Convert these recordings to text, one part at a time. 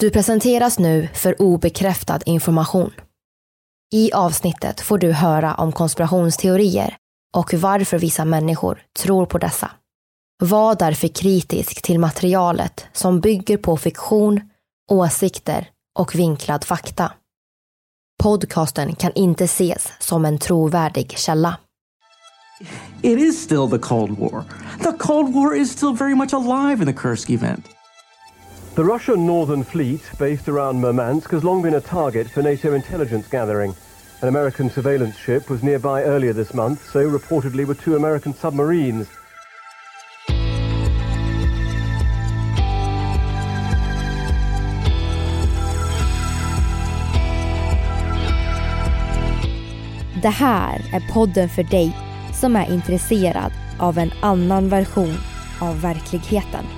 Du presenteras nu för obekräftad information. I avsnittet får du höra om konspirationsteorier och varför vissa människor tror på dessa. Var därför kritisk till materialet som bygger på fiktion, åsikter och vinklad fakta. Podcasten kan inte ses som en trovärdig källa. It is still the Cold War. The Cold War is still very much alive in the Kursk event. The Russian Northern Fleet, based around Murmansk, has long been a target for NATO intelligence gathering. An American surveillance ship was nearby earlier this month, so reportedly were two American submarines. Det här är podden för dig som är intresserad av en annan version av verkligheten.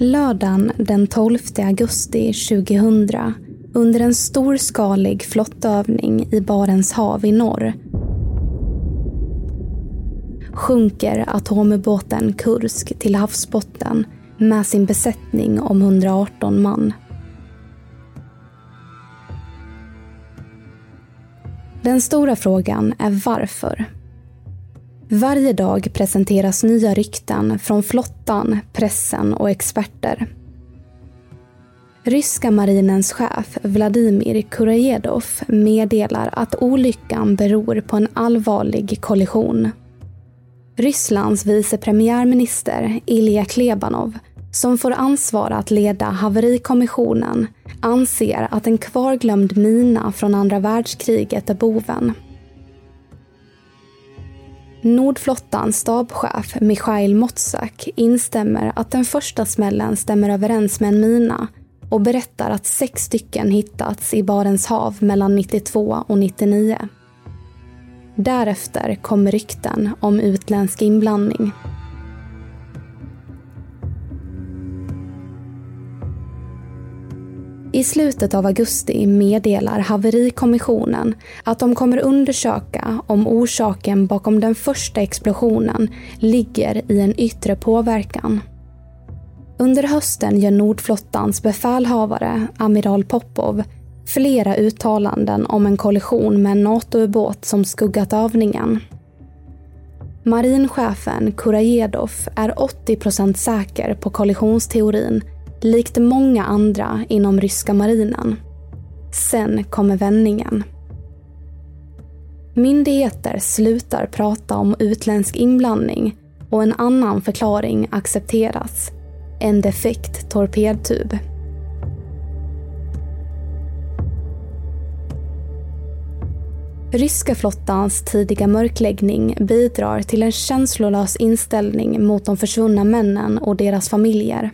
Lördagen den 12 augusti 2000 under en storskalig flottövning i Barents hav i norr sjunker atomubåten Kursk till havsbotten med sin besättning om 118 man. Den stora frågan är varför. Varje dag presenteras nya rykten från flottan, pressen och experter. Ryska marinens chef Vladimir Kurajedov meddelar att olyckan beror på en allvarlig kollision. Rysslands vice premiärminister Ilja Klebanov, som får ansvar att leda haverikommissionen, anser att en kvarglömd mina från andra världskriget är boven. Nordflottans stabschef Michail Motsak instämmer att den första smällen stämmer överens med en mina och berättar att sex stycken hittats i Barents hav mellan 92 och 99. Därefter kommer rykten om utländsk inblandning. I slutet av augusti meddelar haverikommissionen att de kommer undersöka om orsaken bakom den första explosionen ligger i en yttre påverkan. Under hösten gör Nordflottans befälhavare, amiral Popov, flera uttalanden om en kollision med en NATO-ubåt som skuggat övningen. Marinchefen Kurajedov är 80% säker på kollisionsteorin likt många andra inom ryska marinen. Sen kommer vändningen. Myndigheter slutar prata om utländsk inblandning och en annan förklaring accepteras. En defekt torpedtub. Ryska flottans tidiga mörkläggning bidrar till en känslolös inställning mot de försvunna männen och deras familjer.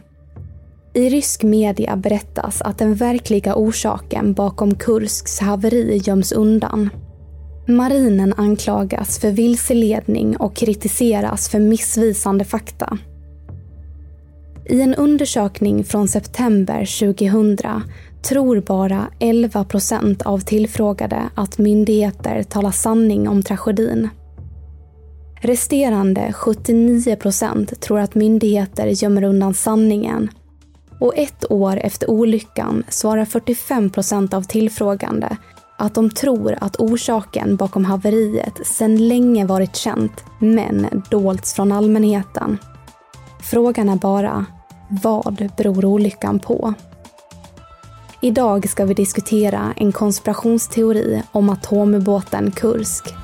I rysk media berättas att den verkliga orsaken bakom Kursks haveri göms undan. Marinen anklagas för vilseledning och kritiseras för missvisande fakta. I en undersökning från september 2000 tror bara 11 procent av tillfrågade att myndigheter talar sanning om tragedin. Resterande 79 procent tror att myndigheter gömmer undan sanningen och ett år efter olyckan svarar 45 procent av tillfrågande att de tror att orsaken bakom haveriet sedan länge varit känt men dolts från allmänheten. Frågan är bara, vad beror olyckan på? Idag ska vi diskutera en konspirationsteori om atomubåten Kursk.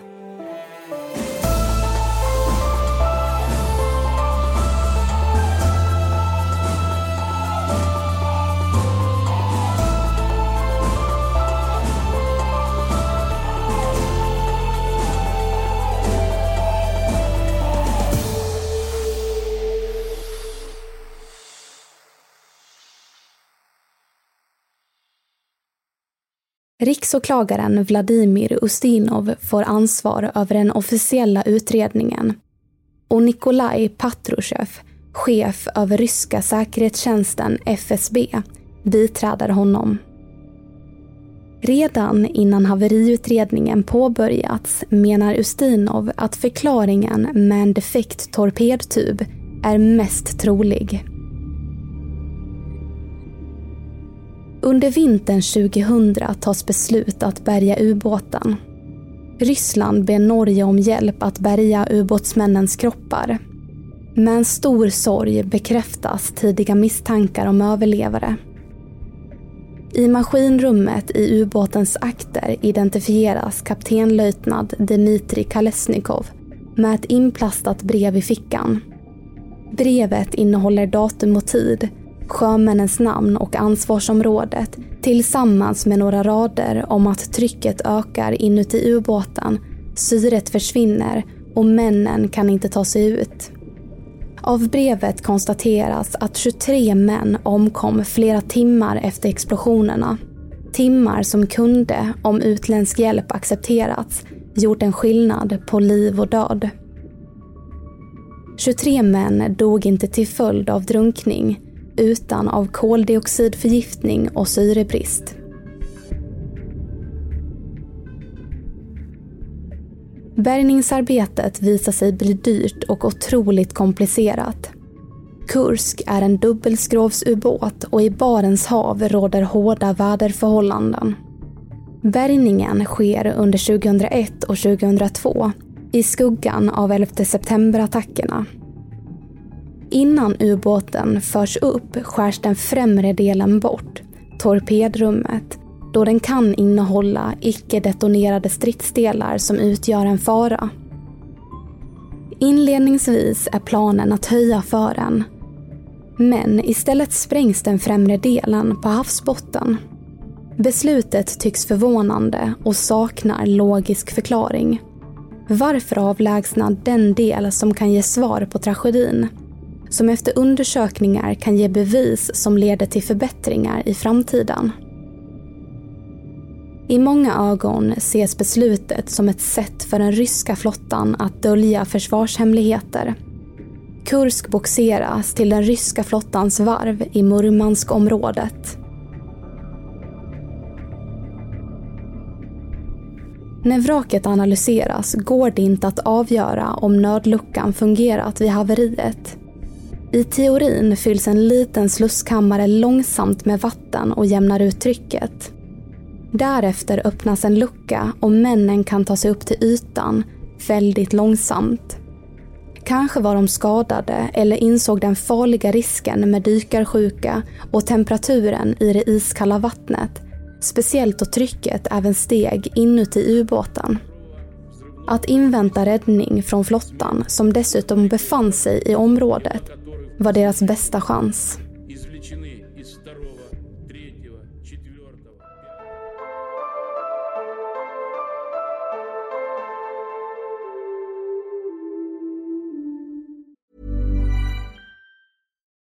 Riksåklagaren Vladimir Ustinov får ansvar över den officiella utredningen och Nikolaj Patrushev, chef över ryska säkerhetstjänsten FSB, biträder honom. Redan innan haveriutredningen påbörjats menar Ustinov att förklaringen med en defekt torpedtub är mest trolig. Under vintern 2000 tas beslut att bärga ubåten. Ryssland ber Norge om hjälp att bärga ubåtsmännens kroppar. Med en stor sorg bekräftas tidiga misstankar om överlevare. I maskinrummet i ubåtens akter identifieras kaptenlöjtnant Dmitrij Kalesnikov med ett inplastat brev i fickan. Brevet innehåller datum och tid sjömännens namn och ansvarsområdet tillsammans med några rader om att trycket ökar inuti ubåten, syret försvinner och männen kan inte ta sig ut. Av brevet konstateras att 23 män omkom flera timmar efter explosionerna. Timmar som kunde, om utländsk hjälp accepterats, gjort en skillnad på liv och död. 23 män dog inte till följd av drunkning utan av koldioxidförgiftning och syrebrist. Bärgningsarbetet visar sig bli dyrt och otroligt komplicerat. Kursk är en dubbelskrovsubåt och i Barents hav råder hårda väderförhållanden. Bärgningen sker under 2001 och 2002 i skuggan av 11 september-attackerna Innan ubåten förs upp skärs den främre delen bort, torpedrummet, då den kan innehålla icke-detonerade stridsdelar som utgör en fara. Inledningsvis är planen att höja fören. Men istället sprängs den främre delen på havsbotten. Beslutet tycks förvånande och saknar logisk förklaring. Varför avlägsna den del som kan ge svar på tragedin som efter undersökningar kan ge bevis som leder till förbättringar i framtiden. I många ögon ses beslutet som ett sätt för den ryska flottan att dölja försvarshemligheter. Kursk boxeras till den ryska flottans varv i Murmanskområdet. När vraket analyseras går det inte att avgöra om nödluckan fungerat vid haveriet i teorin fylls en liten slusskammare långsamt med vatten och jämnar ut trycket. Därefter öppnas en lucka och männen kan ta sig upp till ytan väldigt långsamt. Kanske var de skadade eller insåg den farliga risken med dykarsjuka och temperaturen i det iskalla vattnet. Speciellt då trycket även steg inuti ubåten. Att invänta räddning från flottan, som dessutom befann sig i området, var deras bästa chans.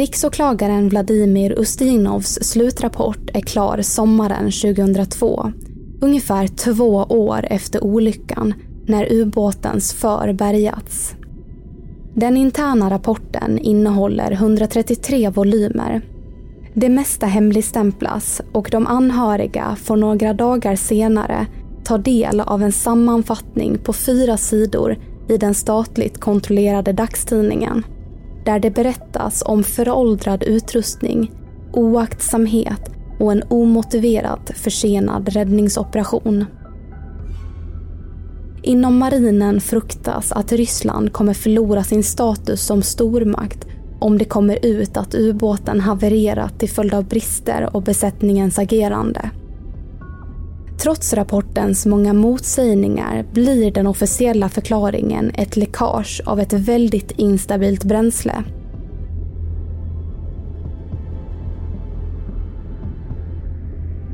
Riksåklagaren Vladimir Ustinovs slutrapport är klar sommaren 2002. Ungefär två år efter olyckan när ubåtens för bärgats. Den interna rapporten innehåller 133 volymer. Det mesta hemligstämplas och de anhöriga får några dagar senare ta del av en sammanfattning på fyra sidor i den statligt kontrollerade dagstidningen där det berättas om föråldrad utrustning, oaktsamhet och en omotiverat försenad räddningsoperation. Inom marinen fruktas att Ryssland kommer förlora sin status som stormakt om det kommer ut att ubåten havererat till följd av brister och besättningens agerande. Trots rapportens många motsägningar blir den officiella förklaringen ett läckage av ett väldigt instabilt bränsle.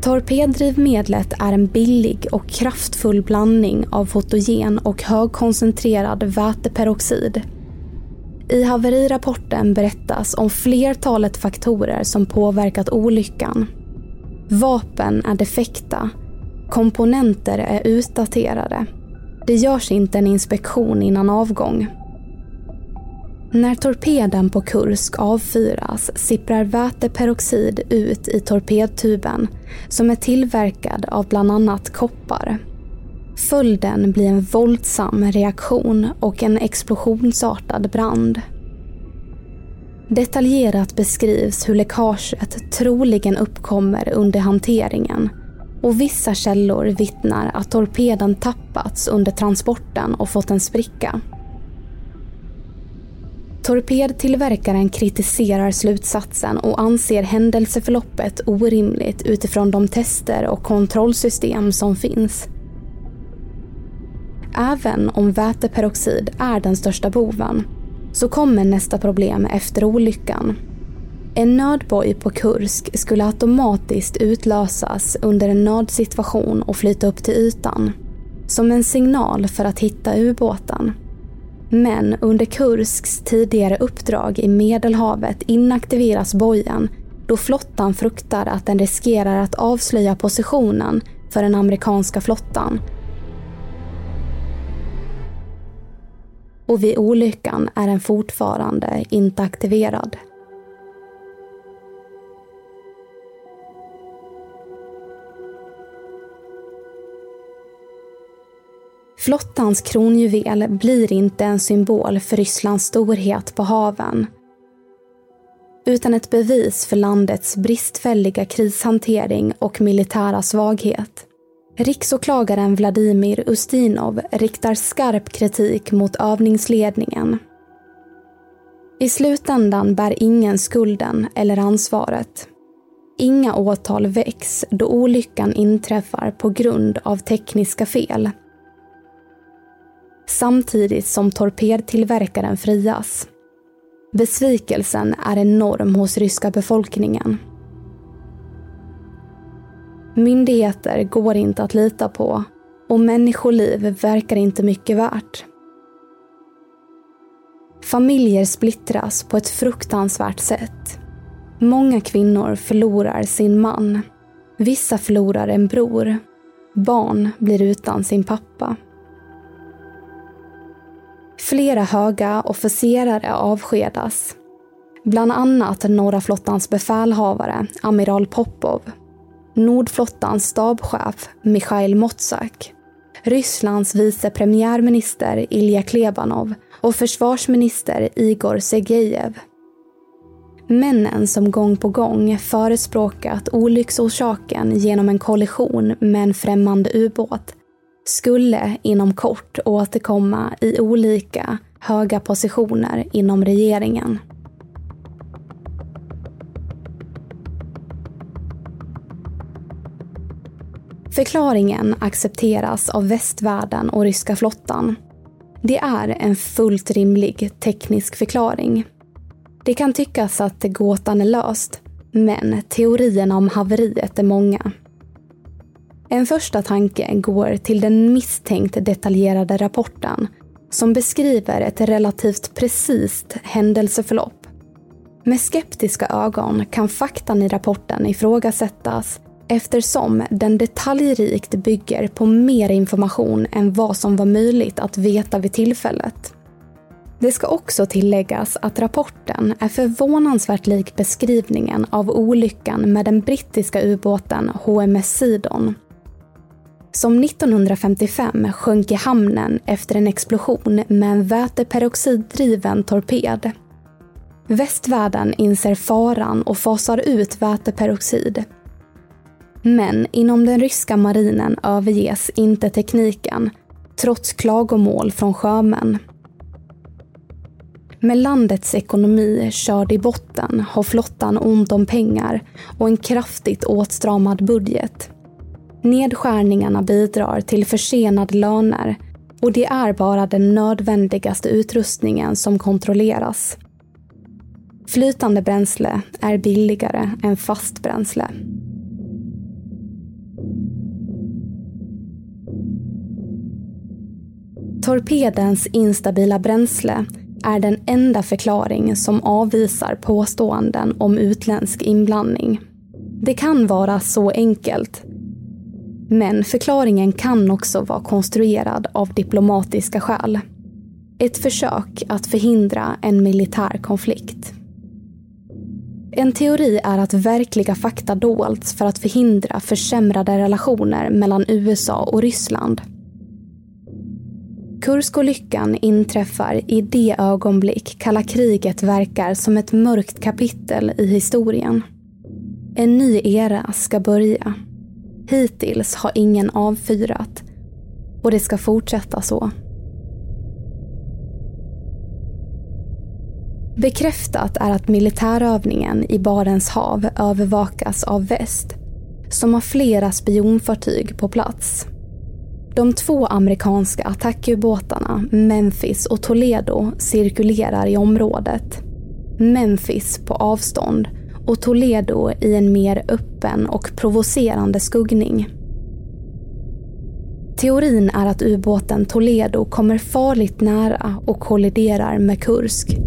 Torpeddrivmedlet är en billig och kraftfull blandning av fotogen och högkoncentrerad väteperoxid. I haverirapporten berättas om flertalet faktorer som påverkat olyckan. Vapen är defekta Komponenter är utdaterade. Det görs inte en inspektion innan avgång. När torpeden på Kursk avfyras sipprar väteperoxid ut i torpedtuben som är tillverkad av bland annat koppar. Följden blir en våldsam reaktion och en explosionsartad brand. Detaljerat beskrivs hur läckaget troligen uppkommer under hanteringen och vissa källor vittnar att torpeden tappats under transporten och fått en spricka. Torpedtillverkaren kritiserar slutsatsen och anser händelseförloppet orimligt utifrån de tester och kontrollsystem som finns. Även om väteperoxid är den största boven så kommer nästa problem efter olyckan en nödboj på Kursk skulle automatiskt utlösas under en nödsituation och flyta upp till ytan. Som en signal för att hitta ubåten. Men under Kursks tidigare uppdrag i Medelhavet inaktiveras bojen då flottan fruktar att den riskerar att avslöja positionen för den amerikanska flottan. Och vid olyckan är den fortfarande inte aktiverad. Flottans kronjuvel blir inte en symbol för Rysslands storhet på haven utan ett bevis för landets bristfälliga krishantering och militära svaghet. Riksåklagaren Vladimir Ustinov riktar skarp kritik mot övningsledningen. I slutändan bär ingen skulden eller ansvaret. Inga åtal väcks då olyckan inträffar på grund av tekniska fel. Samtidigt som torpedtillverkaren frias. Besvikelsen är enorm hos ryska befolkningen. Myndigheter går inte att lita på och människoliv verkar inte mycket värt. Familjer splittras på ett fruktansvärt sätt. Många kvinnor förlorar sin man. Vissa förlorar en bror. Barn blir utan sin pappa. Flera höga officerare avskedas. Bland annat Norra flottans befälhavare, amiral Popov. Nordflottans stabschef, Mikhail Motsak. Rysslands vice premiärminister Ilja Klebanov och försvarsminister Igor Sergejev. Männen som gång på gång förespråkat olycksorsaken genom en kollision med en främmande ubåt skulle inom kort återkomma i olika höga positioner inom regeringen. Förklaringen accepteras av västvärlden och ryska flottan. Det är en fullt rimlig teknisk förklaring. Det kan tyckas att gåtan är löst, men teorierna om haveriet är många. En första tanke går till den misstänkt detaljerade rapporten som beskriver ett relativt precist händelseförlopp. Med skeptiska ögon kan faktan i rapporten ifrågasättas eftersom den detaljrikt bygger på mer information än vad som var möjligt att veta vid tillfället. Det ska också tilläggas att rapporten är förvånansvärt lik beskrivningen av olyckan med den brittiska ubåten HMS Sidon som 1955 sjönk i hamnen efter en explosion med en väteperoxiddriven torped. Västvärlden inser faran och fasar ut väteperoxid. Men inom den ryska marinen överges inte tekniken, trots klagomål från sjömän. Med landets ekonomi körd i botten har flottan ont om pengar och en kraftigt åtstramad budget. Nedskärningarna bidrar till försenade löner och det är bara den nödvändigaste utrustningen som kontrolleras. Flytande bränsle är billigare än fast bränsle. Torpedens instabila bränsle är den enda förklaring som avvisar påståenden om utländsk inblandning. Det kan vara så enkelt men förklaringen kan också vara konstruerad av diplomatiska skäl. Ett försök att förhindra en militär konflikt. En teori är att verkliga fakta dolts för att förhindra försämrade relationer mellan USA och Ryssland. Kurskolyckan inträffar i det ögonblick kalla kriget verkar som ett mörkt kapitel i historien. En ny era ska börja. Hittills har ingen avfyrat och det ska fortsätta så. Bekräftat är att militärövningen i Barents hav övervakas av väst, som har flera spionfartyg på plats. De två amerikanska attackubåtarna Memphis och Toledo cirkulerar i området. Memphis på avstånd och Toledo i en mer öppen och provocerande skuggning. Teorin är att ubåten Toledo kommer farligt nära och kolliderar med Kursk.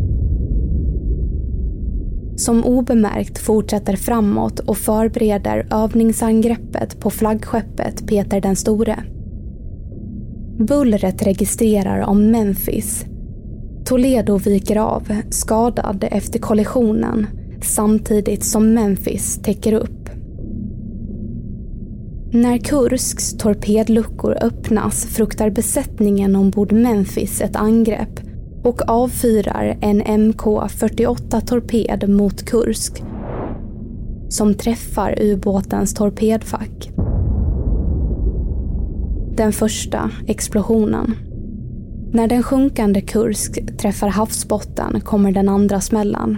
Som obemärkt fortsätter framåt och förbereder övningsangreppet på flaggskeppet Peter den store. Bullret registrerar om Memphis. Toledo viker av, skadad efter kollisionen, samtidigt som Memphis täcker upp. När Kursks torpedluckor öppnas fruktar besättningen ombord Memphis ett angrepp och avfyrar en MK48 torped mot Kursk som träffar ubåtens torpedfack. Den första explosionen. När den sjunkande Kursk träffar havsbotten kommer den andra smällan.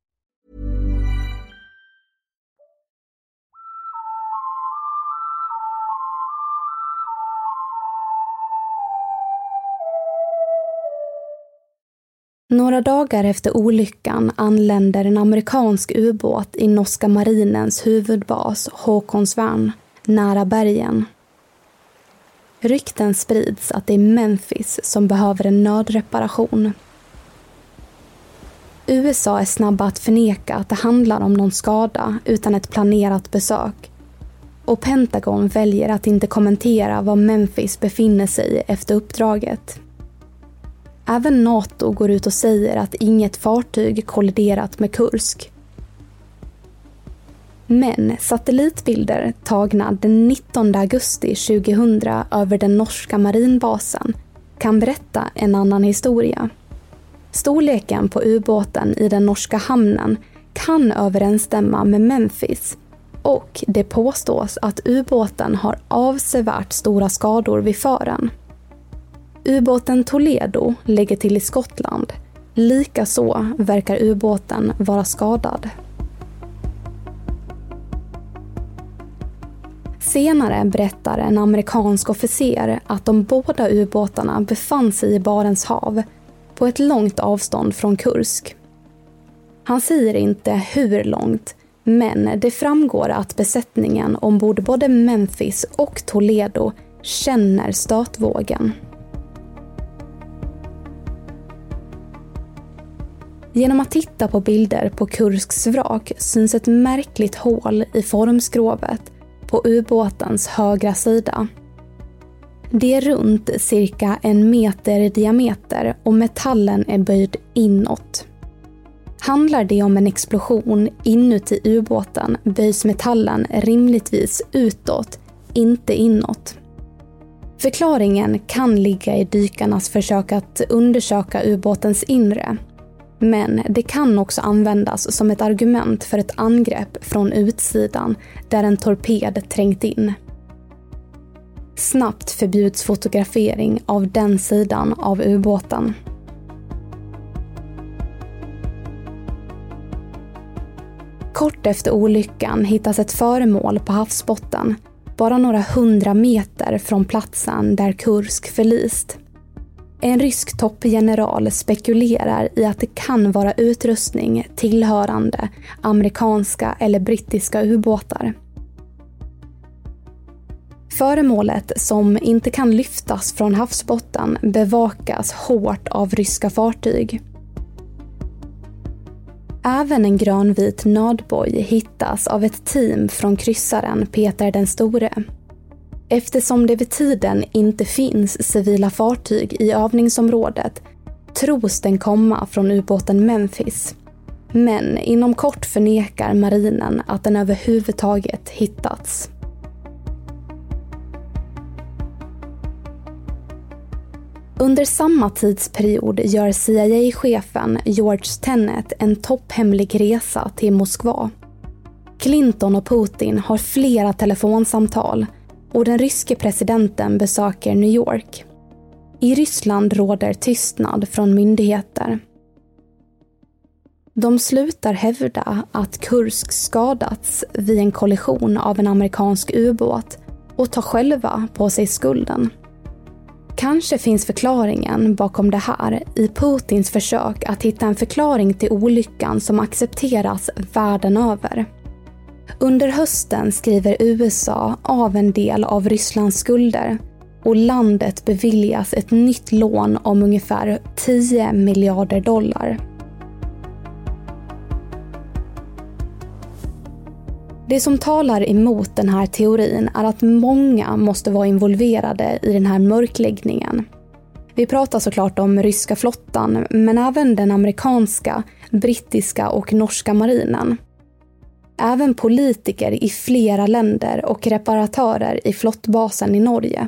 Några dagar efter olyckan anländer en amerikansk ubåt i norska marinens huvudbas Håkonsvärn nära bergen. Rykten sprids att det är Memphis som behöver en nödreparation. USA är snabba att förneka att det handlar om någon skada utan ett planerat besök. Och Pentagon väljer att inte kommentera var Memphis befinner sig efter uppdraget. Även Nato går ut och säger att inget fartyg kolliderat med Kursk. Men satellitbilder tagna den 19 augusti 2000 över den norska marinbasen kan berätta en annan historia. Storleken på ubåten i den norska hamnen kan överensstämma med Memphis och det påstås att ubåten har avsevärt stora skador vid fören. Ubåten Toledo lägger till i Skottland. Likaså verkar ubåten vara skadad. Senare berättar en amerikansk officer att de båda ubåtarna befann sig i Barents hav på ett långt avstånd från Kursk. Han säger inte hur långt, men det framgår att besättningen ombord både Memphis och Toledo känner stötvågen. Genom att titta på bilder på Kursks vrak syns ett märkligt hål i formskrovet på ubåtens högra sida. Det är runt cirka en meter i diameter och metallen är böjd inåt. Handlar det om en explosion inuti ubåten böjs metallen rimligtvis utåt, inte inåt. Förklaringen kan ligga i dykarnas försök att undersöka ubåtens inre men det kan också användas som ett argument för ett angrepp från utsidan där en torped trängt in. Snabbt förbjuds fotografering av den sidan av ubåten. Kort efter olyckan hittas ett föremål på havsbotten, bara några hundra meter från platsen där Kursk förlist. En rysk toppgeneral spekulerar i att det kan vara utrustning tillhörande amerikanska eller brittiska ubåtar. Föremålet, som inte kan lyftas från havsbotten, bevakas hårt av ryska fartyg. Även en grönvit nödboj hittas av ett team från kryssaren Peter den store. Eftersom det vid tiden inte finns civila fartyg i övningsområdet tros den komma från ubåten Memphis. Men inom kort förnekar marinen att den överhuvudtaget hittats. Under samma tidsperiod gör CIA-chefen George Tenet en topphemlig resa till Moskva. Clinton och Putin har flera telefonsamtal och den ryske presidenten besöker New York. I Ryssland råder tystnad från myndigheter. De slutar hävda att Kursk skadats vid en kollision av en amerikansk ubåt och tar själva på sig skulden. Kanske finns förklaringen bakom det här i Putins försök att hitta en förklaring till olyckan som accepteras världen över. Under hösten skriver USA av en del av Rysslands skulder och landet beviljas ett nytt lån om ungefär 10 miljarder dollar. Det som talar emot den här teorin är att många måste vara involverade i den här mörkläggningen. Vi pratar såklart om ryska flottan, men även den amerikanska, brittiska och norska marinen. Även politiker i flera länder och reparatörer i flottbasen i Norge.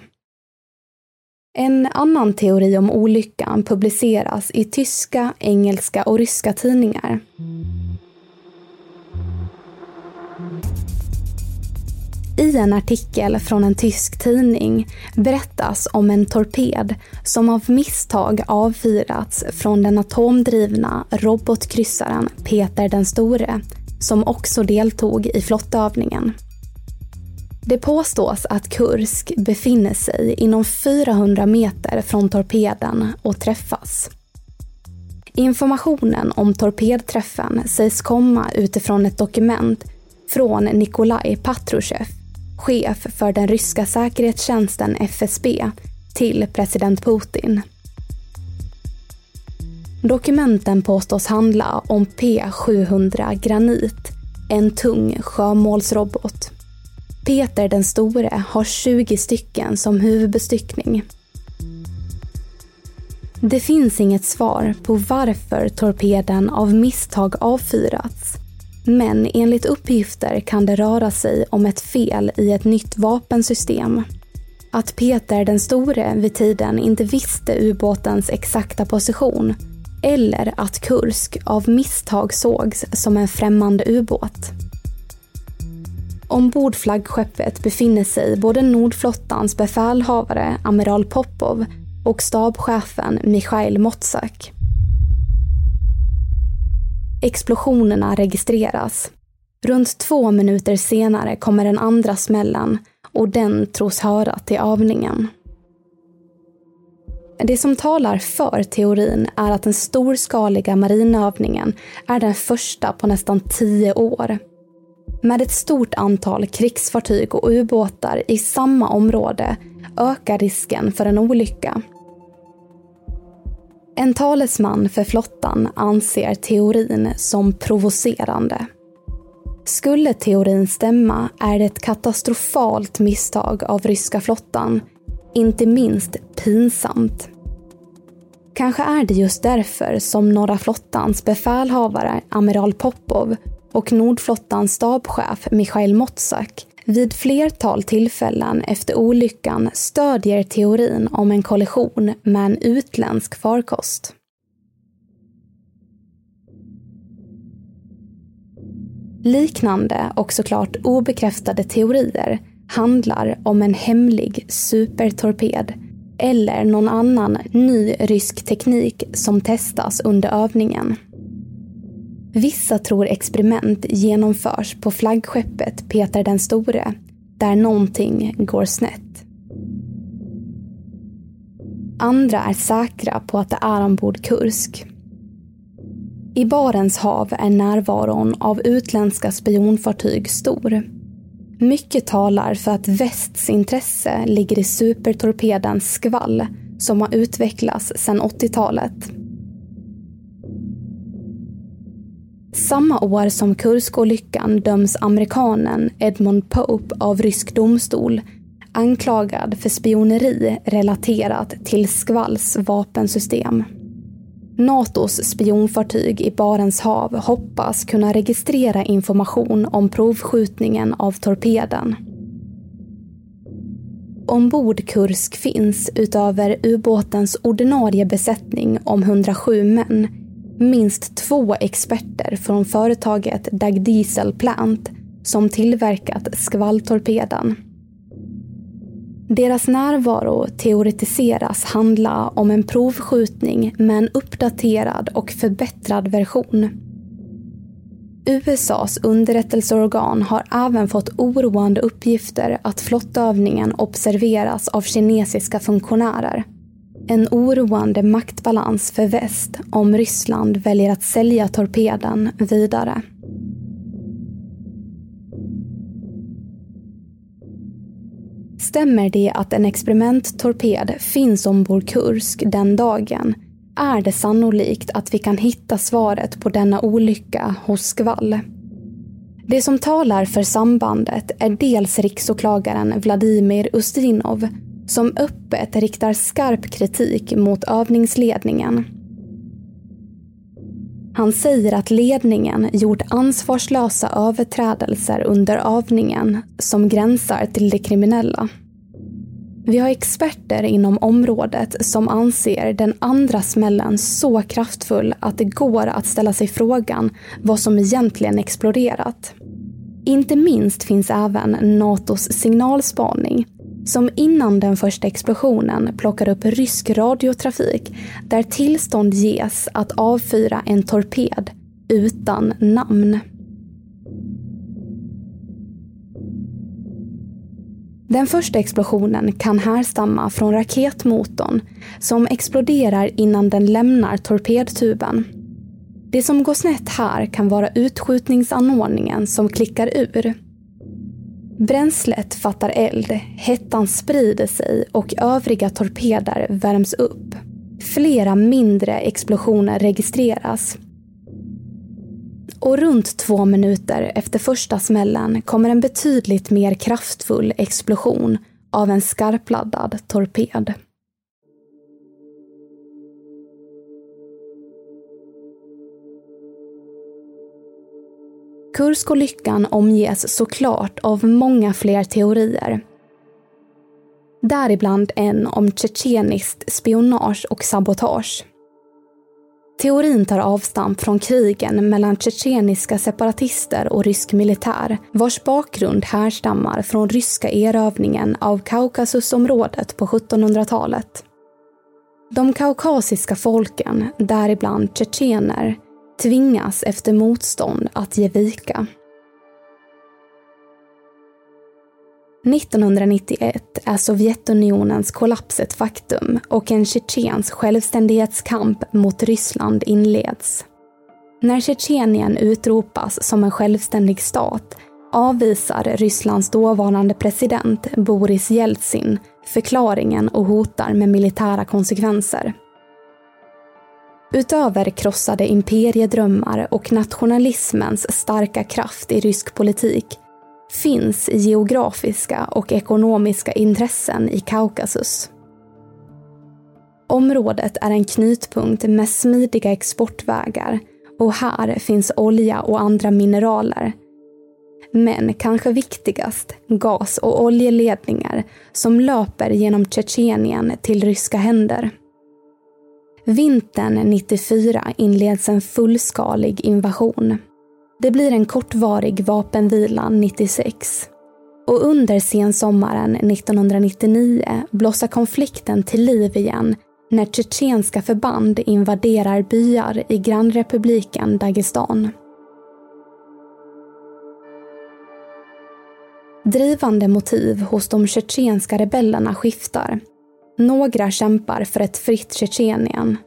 En annan teori om olyckan publiceras i tyska, engelska och ryska tidningar. I en artikel från en tysk tidning berättas om en torped som av misstag avfyrats från den atomdrivna robotkryssaren Peter den store, som också deltog i flottövningen. Det påstås att Kursk befinner sig inom 400 meter från torpeden och träffas. Informationen om torpedträffen sägs komma utifrån ett dokument från Nikolaj Patrushev chef för den ryska säkerhetstjänsten FSB, till president Putin. Dokumenten påstås handla om P700 Granit, en tung sjömålsrobot. Peter den store har 20 stycken som huvudbestyckning. Det finns inget svar på varför torpeden av misstag avfyrats men enligt uppgifter kan det röra sig om ett fel i ett nytt vapensystem. Att Peter den store vid tiden inte visste ubåtens exakta position eller att Kursk av misstag sågs som en främmande ubåt. Ombord flaggskeppet befinner sig både Nordflottans befälhavare amiral Popov och stabschefen Mikhail Motsak. Explosionerna registreras. Runt två minuter senare kommer den andra smällen och den tros höra till övningen. Det som talar för teorin är att den storskaliga marinövningen är den första på nästan tio år. Med ett stort antal krigsfartyg och ubåtar i samma område ökar risken för en olycka. En talesman för flottan anser teorin som provocerande. Skulle teorin stämma är det ett katastrofalt misstag av ryska flottan, inte minst pinsamt. Kanske är det just därför som Norra flottans befälhavare amiral Popov och Nordflottans stabschef Mikhail Motsak vid flertal tillfällen efter olyckan stödjer teorin om en kollision med en utländsk farkost. Liknande och såklart obekräftade teorier handlar om en hemlig supertorped eller någon annan ny rysk teknik som testas under övningen. Vissa tror experiment genomförs på flaggskeppet Peter den store, där någonting går snett. Andra är säkra på att det är ombord Kursk. I Barents hav är närvaron av utländska spionfartyg stor. Mycket talar för att västs intresse ligger i supertorpeden skvall som har utvecklats sedan 80-talet. Samma år som Kurskolyckan döms amerikanen Edmund Pope av rysk domstol anklagad för spioneri relaterat till Skvalls vapensystem. Natos spionfartyg i Barents hav hoppas kunna registrera information om provskjutningen av torpeden. Ombord Kursk finns utöver ubåtens ordinarie besättning om 107 män minst två experter från företaget Dag Diesel Plant som tillverkat skvalltorpeden. Deras närvaro teoretiseras handla om en provskjutning med en uppdaterad och förbättrad version. USAs underrättelseorgan har även fått oroande uppgifter att flottövningen observeras av kinesiska funktionärer. En oroande maktbalans för väst om Ryssland väljer att sälja torpeden vidare. Stämmer det att en experimenttorped finns ombord Kursk den dagen är det sannolikt att vi kan hitta svaret på denna olycka hos Skvall. Det som talar för sambandet är dels riksåklagaren Vladimir Ustinov som öppet riktar skarp kritik mot övningsledningen. Han säger att ledningen gjort ansvarslösa överträdelser under övningen som gränsar till det kriminella. Vi har experter inom området som anser den andra smällen så kraftfull att det går att ställa sig frågan vad som egentligen exploderat. Inte minst finns även Natos signalspaning som innan den första explosionen plockar upp rysk radiotrafik där tillstånd ges att avfyra en torped utan namn. Den första explosionen kan härstamma från raketmotorn som exploderar innan den lämnar torpedtuben. Det som går snett här kan vara utskjutningsanordningen som klickar ur. Bränslet fattar eld, hettan sprider sig och övriga torpeder värms upp. Flera mindre explosioner registreras och runt två minuter efter första smällen kommer en betydligt mer kraftfull explosion av en skarpladdad torped. Kurskolyckan omges såklart av många fler teorier. Däribland en om tjetjeniskt spionage och sabotage. Teorin tar avstamp från krigen mellan tjetjeniska separatister och rysk militär vars bakgrund härstammar från ryska erövringen av Kaukasusområdet på 1700-talet. De kaukasiska folken, däribland tjetjener, tvingas efter motstånd att ge vika. 1991 är Sovjetunionens kollaps ett faktum och en tjetjensk självständighetskamp mot Ryssland inleds. När Tjetjenien utropas som en självständig stat avvisar Rysslands dåvarande president Boris Jeltsin förklaringen och hotar med militära konsekvenser. Utöver krossade imperiedrömmar och nationalismens starka kraft i rysk politik finns geografiska och ekonomiska intressen i Kaukasus. Området är en knutpunkt med smidiga exportvägar och här finns olja och andra mineraler. Men kanske viktigast, gas och oljeledningar som löper genom Tjetjenien till ryska händer. Vintern 94 inleds en fullskalig invasion. Det blir en kortvarig vapenvila 96. Och under sensommaren 1999 blossar konflikten till liv igen när tjetjenska förband invaderar byar i grannrepubliken Dagestan. Drivande motiv hos de tjetjenska rebellerna skiftar. Några kämpar för ett fritt Tjetjenien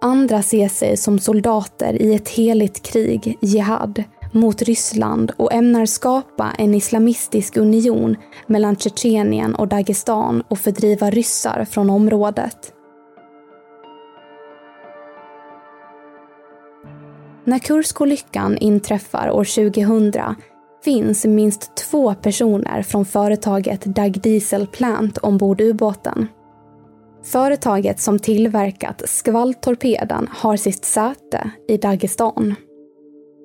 Andra ser sig som soldater i ett heligt krig, jihad, mot Ryssland och ämnar skapa en islamistisk union mellan Tjetjenien och Dagestan och fördriva ryssar från området. När Kurskolyckan inträffar år 2000 finns minst två personer från företaget Dag Diesel Plant ombord ubåten. Företaget som tillverkat skvalltorpeden har sitt säte i Dagestan.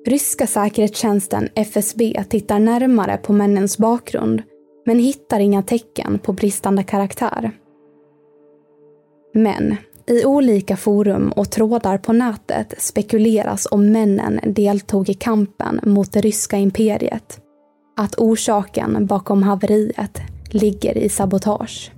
Ryska säkerhetstjänsten FSB tittar närmare på männens bakgrund men hittar inga tecken på bristande karaktär. Men i olika forum och trådar på nätet spekuleras om männen deltog i kampen mot det ryska imperiet. Att orsaken bakom haveriet ligger i sabotage.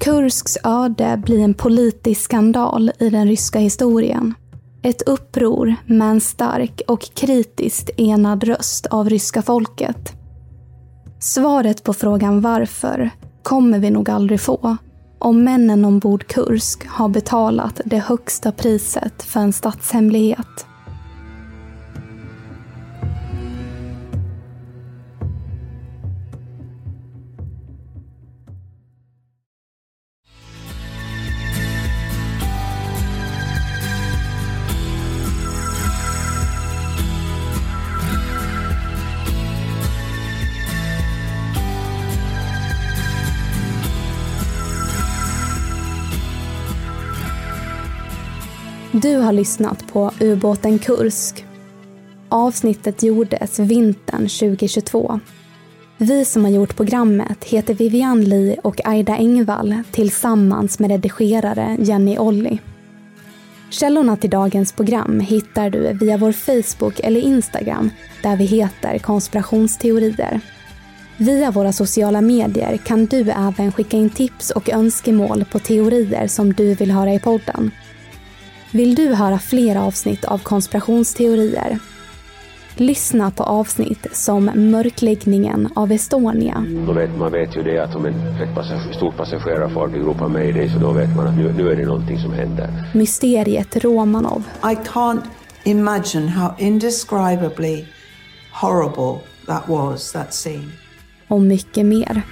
Kursks öde blir en politisk skandal i den ryska historien. Ett uppror med en stark och kritiskt enad röst av ryska folket. Svaret på frågan varför kommer vi nog aldrig få om männen ombord Kursk har betalat det högsta priset för en statshemlighet. Du har lyssnat på ubåten Kursk. Avsnittet gjordes vintern 2022. Vi som har gjort programmet heter Vivian Lee och Aida Engvall tillsammans med redigerare Jenny Olli. Källorna till dagens program hittar du via vår Facebook eller Instagram där vi heter konspirationsteorier. Via våra sociala medier kan du även skicka in tips och önskemål på teorier som du vill höra i podden. Vill du höra fler avsnitt av konspirationsteorier? Lyssna på avsnitt som Mörkläggningen av Estonia. Då vet, man vet ju det att om en, ett passager, stort passagerarfartyg ropar mayday så då vet man att nu, nu är det någonting som händer. Mysteriet Romanov. I can't imagine how indescribably horrible that was, that scene. Och mycket mer.